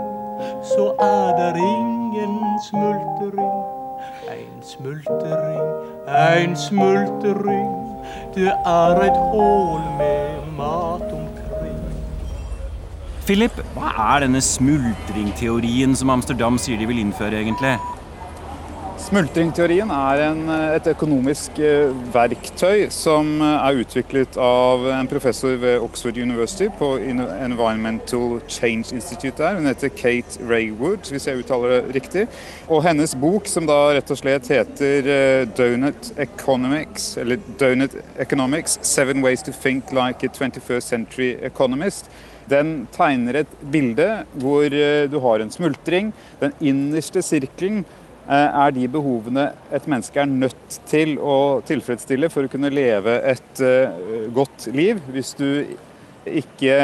så er der ingen smultring. Ein smultring, ein smultring, det er et hål med mat omkring. Philip, hva er denne smultringteorien som Amsterdam sier de vil innføre, egentlig? Smultringteorien er en, et økonomisk eh, verktøy som eh, er utviklet av en professor ved Oxford University på Environmental Change Institute der. Hun heter Kate Raywood, hvis jeg uttaler det riktig. Og hennes bok, som da rett og slett heter eh, Donut Economics, eller Donut Economics, Seven Ways to Think Like a 21st Century Economist, den tegner et bilde hvor du har en smultring. Den innerste sirkelen Eh, er de behovene et menneske er nødt til å tilfredsstille for å kunne leve et eh, godt liv. Hvis du ikke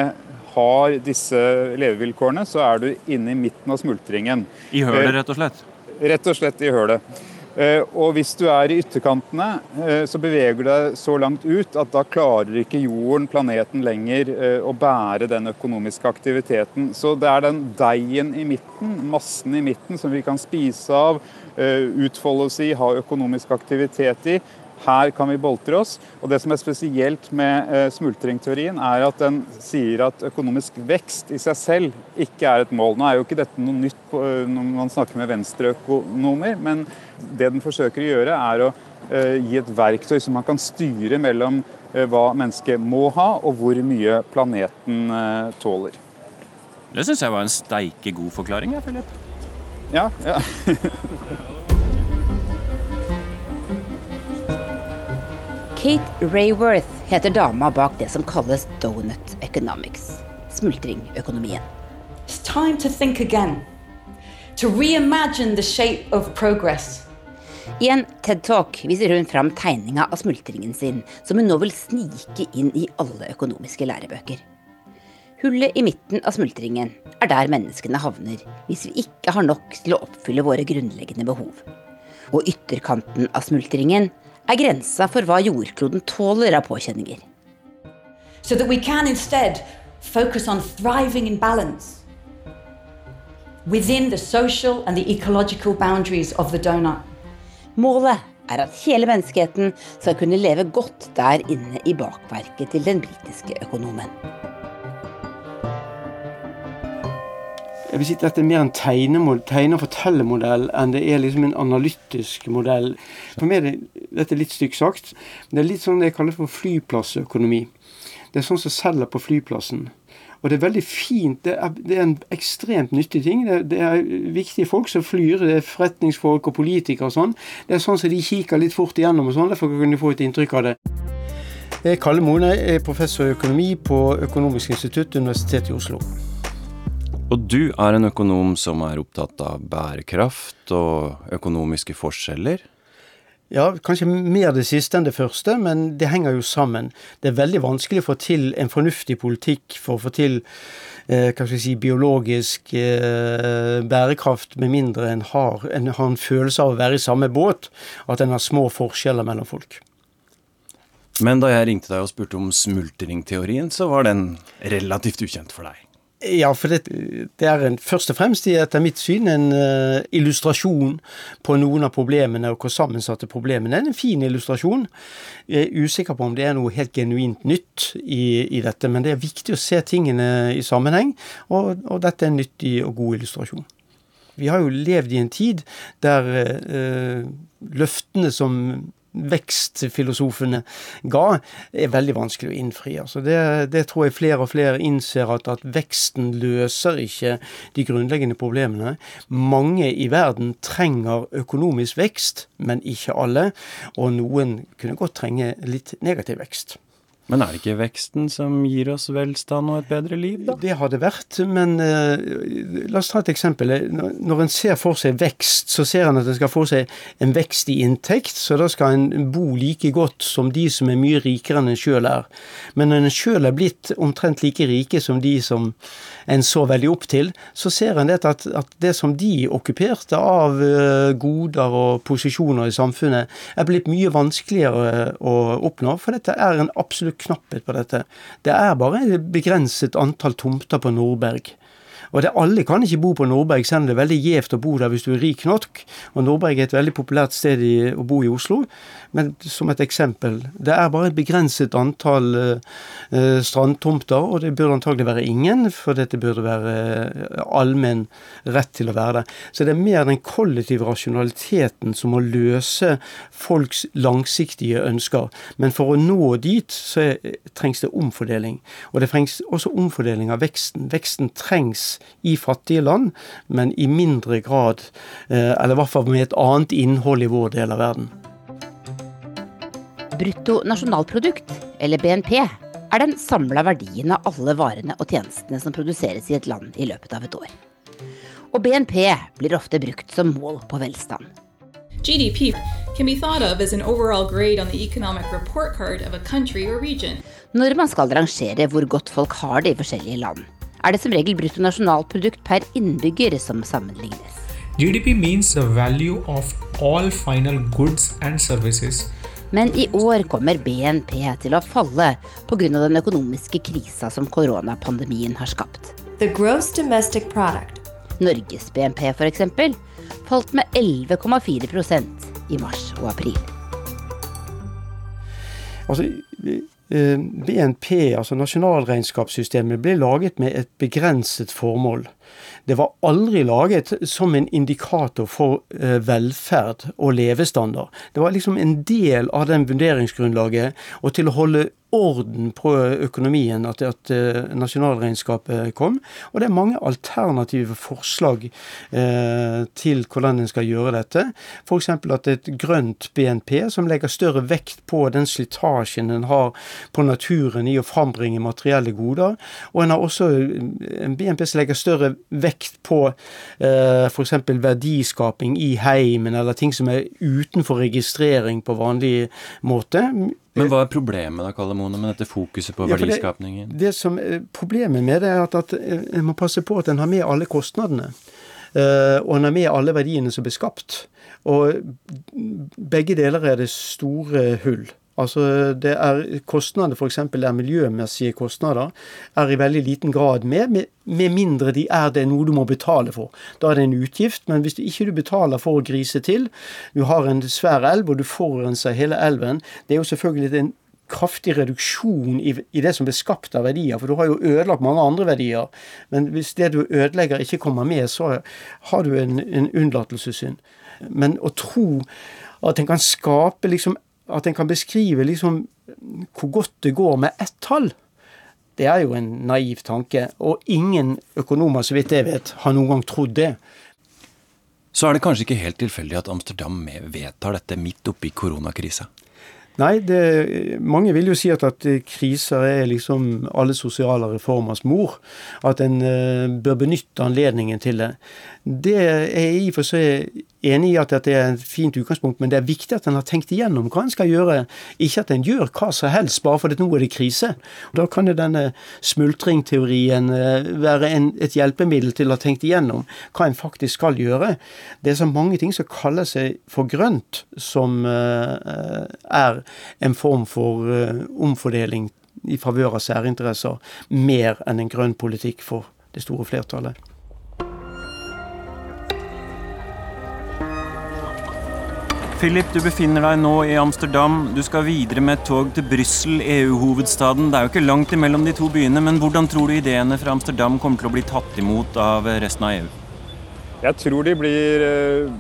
har disse levevilkårene, så er du inne i midten av smultringen. I hølet, rett og slett? Rett og slett i hølet. Eh, og hvis du er i ytterkantene, eh, så beveger du deg så langt ut at da klarer ikke jorden, planeten, lenger eh, å bære den økonomiske aktiviteten. Så det er den deigen i midten, massen i midten, som vi kan spise av, utfolde oss i, ha økonomisk aktivitet i. Her kan vi boltre oss. Og Det som er spesielt med eh, smultringteorien, er at den sier at økonomisk vekst i seg selv ikke er et mål. Nå er jo ikke dette noe nytt på, eh, når man snakker med venstreøkonomer, men det den forsøker å gjøre, er å eh, gi et verktøy som man kan styre mellom hva mennesket må ha, og hvor mye planeten tåler. Det syns jeg var en steike god forklaring, jeg, Philip. Ja, ja. *laughs* Kate Rayworth heter dama bak det som kalles donut economics, smultringøkonomien. It's time to think again. To reimagine the shape of progress. I en TED-talk viser hun fram tegninga av smultringen sin, som hun nå vil snike inn i alle økonomiske lærebøker. Hullet i midten av smultringen er der menneskene havner hvis vi ikke har nok til å oppfylle våre grunnleggende behov. Og ytterkanten av smultringen er grensa for hva jordkloden tåler av påkjenninger. So that we can instead focus on thriving in balance within the social and the ecological boundaries of the donut. Målet er at hele menneskeheten skal kunne leve godt der inne i bakverket til den britiske økonomen. Jeg vil si at Dette er mer en tegne- og fortellermodell enn det er liksom en analytisk modell. For meg er det, Dette er litt stygt sagt, men det er litt sånn det jeg kaller for flyplassøkonomi. Det er sånn som selger på flyplassen. Og det er veldig fint. Det er, det er en ekstremt nyttig ting. Det det er, viktige folk som flyr. Det er forretningsfolk og politikere og sånn. Det er sånn som de kikker litt fort igjennom og sånn. Derfor kan de få et inntrykk av det. Jeg er Kalle Mone, er professor i økonomi på Økonomisk institutt, Universitetet i Oslo. Og du er en økonom som er opptatt av bærekraft og økonomiske forskjeller? Ja, kanskje mer det siste enn det første, men det henger jo sammen. Det er veldig vanskelig å få til en fornuftig politikk for å få til eh, hva skal jeg si, biologisk eh, bærekraft, med mindre en har, en har en følelse av å være i samme båt, at en har små forskjeller mellom folk. Men da jeg ringte deg og spurte om smultringteorien, så var den relativt ukjent for deg? Ja, for det, det er en, først og fremst etter mitt syn en uh, illustrasjon på noen av problemene og hvor sammensatte problemene er. En fin illustrasjon. Jeg er usikker på om det er noe helt genuint nytt i, i dette, men det er viktig å se tingene i sammenheng, og, og, dette er en nyttig og god illustrasjon. Vi har jo levd i en tid der uh, løftene som vekstfilosofene ga, er veldig vanskelig å innfri. Altså det, det, tror jeg flere og flere innser, at, at veksten løser ikke de grunnleggende problemene. Mange i verden trenger økonomisk vekst, men ikke alle. Og noen kunne godt trenge litt negativ vekst. Men er det ikke veksten som gir oss velstand og et bedre liv, da? Det har det vært, men uh, la oss ta et eksempel. Når en ser for seg vekst, så ser en at en skal få seg en vekst i inntekt, så da skal en bo like godt som de som er mye rikere enn en sjøl er. Men når en sjøl er blitt omtrent like rike som de som en så veldig opp til, så ser en at, at det som de okkuperte av uh, goder og posisjoner i samfunnet, er blitt mye vanskeligere å oppnå, for dette er en absolutt knapphet på dette. Det er bare et begrenset antall tomter på Nordberg. Og det, Alle kan ikke bo på Nordberg, selv om det er veldig gjevt å bo der hvis du er rik nok. Og Nordberg er et veldig populært sted i, å bo i Oslo. Men som et eksempel, det er bare et begrenset antall uh, strandtomter, og det burde antagelig være ingen, for dette burde være uh, allmenn rett til å være der. Så det er mer den kollektive rasjonaliteten som må løse folks langsiktige ønsker. Men for å nå dit, så er, trengs det omfordeling. Og det trengs også omfordeling av veksten. Veksten trengs i fattige land, men i mindre grad, uh, eller i hvert fall med et annet innhold i vår del av verden. Brutto nasjonalprodukt, eller BNP, er den samla verdien av alle varene og tjenestene som produseres i et land i løpet av et år. Og BNP blir ofte brukt som mål på velstand. GDP can be thought of as an overall grade on the economic report card of a country or region. Når man skal rangere hvor godt folk har det i forskjellige land, er det som regel bruttonasjonalprodukt per innbygger som sammenlignes. GDP means the value of all final goods and services men i år kommer BNP til å falle pga. den økonomiske krisa som koronapandemien har skapt. Norges BNP f.eks. falt med 11,4% i mars og april. Altså, BNP, altså nasjonalregnskapssystemet, ble laget med et begrenset formål. Det var aldri laget som en indikator for eh, velferd og levestandard. Det var liksom en del av den vurderingsgrunnlaget. Og til å holde orden på økonomien at, at uh, nasjonalregnskapet kom. Og det er mange alternative forslag eh, til hvordan en skal gjøre dette. F.eks. at et grønt BNP som legger større vekt på den slitasjen en har på naturen i å frambringe materielle goder. Og en har også en BNP som legger større vekt på eh, f.eks. verdiskaping i heimen, eller ting som er utenfor registrering på vanlig måte. Men hva er problemet da, Kalle Mone, med dette fokuset på ja, verdiskapningen? Det, det, som er Problemet med det er at, at en må passe på at en har med alle kostnadene. Uh, og en har med alle verdiene som blir skapt. Og begge deler er det store hull. Altså det er Kostnader, f.eks. er miljømessige kostnader, er i veldig liten grad med, med, mindre de er det noe du må betale for. Da er det en utgift, men hvis du ikke du betaler for å grise til, du har en svær elv og du forurenser hele elven, det er jo selvfølgelig en kraftig reduksjon i, i, det som blir skapt av verdier, for du har jo ødelagt mange andre verdier. Men hvis det du ødelegger ikke kommer med, så har du en, en unnlatelsessynd. Men å tro at en kan skape liksom at en kan beskrive liksom hvor godt det går med ett tall, det er jo en naiv tanke. Og ingen økonomer, så vidt jeg vet, har noen gang trodd det. Så er det kanskje ikke helt tilfeldig at Amsterdam vedtar dette midt oppi koronakrisa? Nei, det, mange vil jo si at, at kriser er liksom alle sosiale reformers mor. At en uh, bør benytte anledningen til det. Det er jeg i og for seg enig i at det er et fint utgangspunkt, men det er viktig at en har tenkt igjennom hva en skal gjøre. Ikke at en gjør hva som helst bare fordi nå er det krise. Da kan jo denne smultringteorien uh, være en, et hjelpemiddel til å ha tenkt igjennom hva en faktisk skal gjøre. Det er så mange ting som kaller seg for grønt, som uh, er en form for uh, omfordeling i favør av særinteresser, mer enn en grønn politikk for det store flertallet. Philip, du befinner deg nå i Amsterdam. Du skal videre med et tog til Brussel, EU-hovedstaden. Det er jo ikke langt imellom de to byene, men hvordan tror du ideene fra Amsterdam kommer til å bli tatt imot av resten av EU? Jeg tror de blir eh,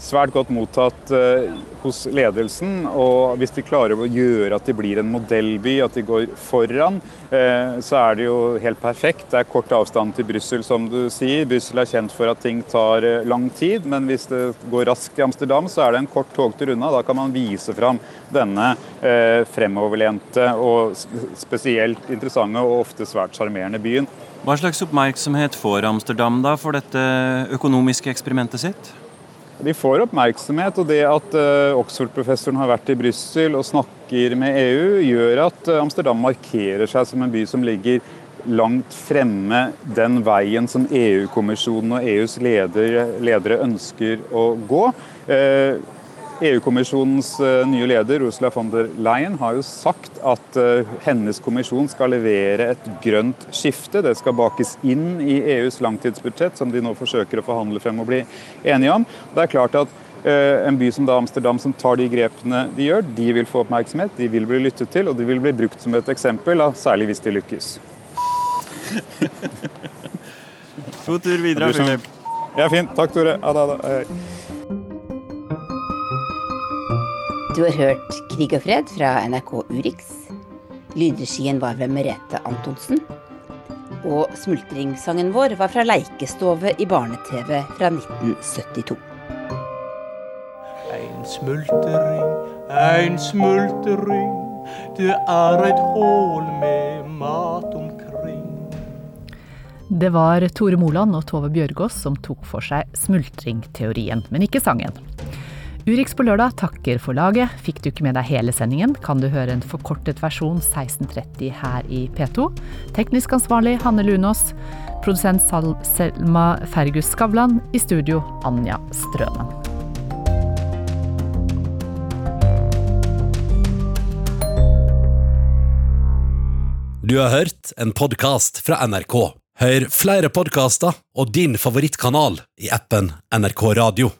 svært godt mottatt eh, hos ledelsen. Og hvis de klarer å gjøre at de blir en modellby, at de går foran, eh, så er det jo helt perfekt. Det er kort avstand til Brussel, som du sier. Brussel er kjent for at ting tar eh, lang tid, men hvis det går raskt i Amsterdam, så er det en kort togtur unna. Da kan man vise fram denne fremoverlente og spesielt interessante og ofte svært sjarmerende byen. Hva slags oppmerksomhet får Amsterdam da for dette økonomiske eksperimentet sitt? De får oppmerksomhet, og det at uh, Oxford-professoren har vært i Brussel og snakker med EU, gjør at uh, Amsterdam markerer seg som en by som ligger langt fremme den veien som EU-kommisjonen og EUs ledere, ledere ønsker å gå. EU-kommisjonens eh, nye leder Ursula von der Leyen har jo sagt at eh, hennes kommisjon skal levere et grønt skifte. Det skal bakes inn i EUs langtidsbudsjett, som de nå forsøker å forhandle frem og bli enige om. Det er klart at eh, en by som da Amsterdam, som tar de grepene de gjør, de vil få oppmerksomhet, de vil bli lyttet til, og de vil bli brukt som et eksempel, særlig hvis de lykkes. *laughs* God tur videre, Philip. Ja, fint. Takk, Tore. Ha det. Du har hørt Krig og fred fra NRK Urix. Lydregien var ved Merete Antonsen. Og smultringsangen vår var fra Leikestove i barne-TV fra 1972. Ein smultring, ein smultring, det er et hål med mat omkring. Det var Tore Moland og Tove Bjørgaas som tok for seg smultringteorien, men ikke sangen. Urix på lørdag takker for laget. Fikk du ikke med deg hele sendingen, kan du høre en forkortet versjon 16.30 her i P2. Teknisk ansvarlig Hanne Lunås. Produsent Selma Fergus Skavlan. I studio Anja Strømen. Du har hørt en podkast fra NRK. Hør flere podkaster og din favorittkanal i appen NRK Radio.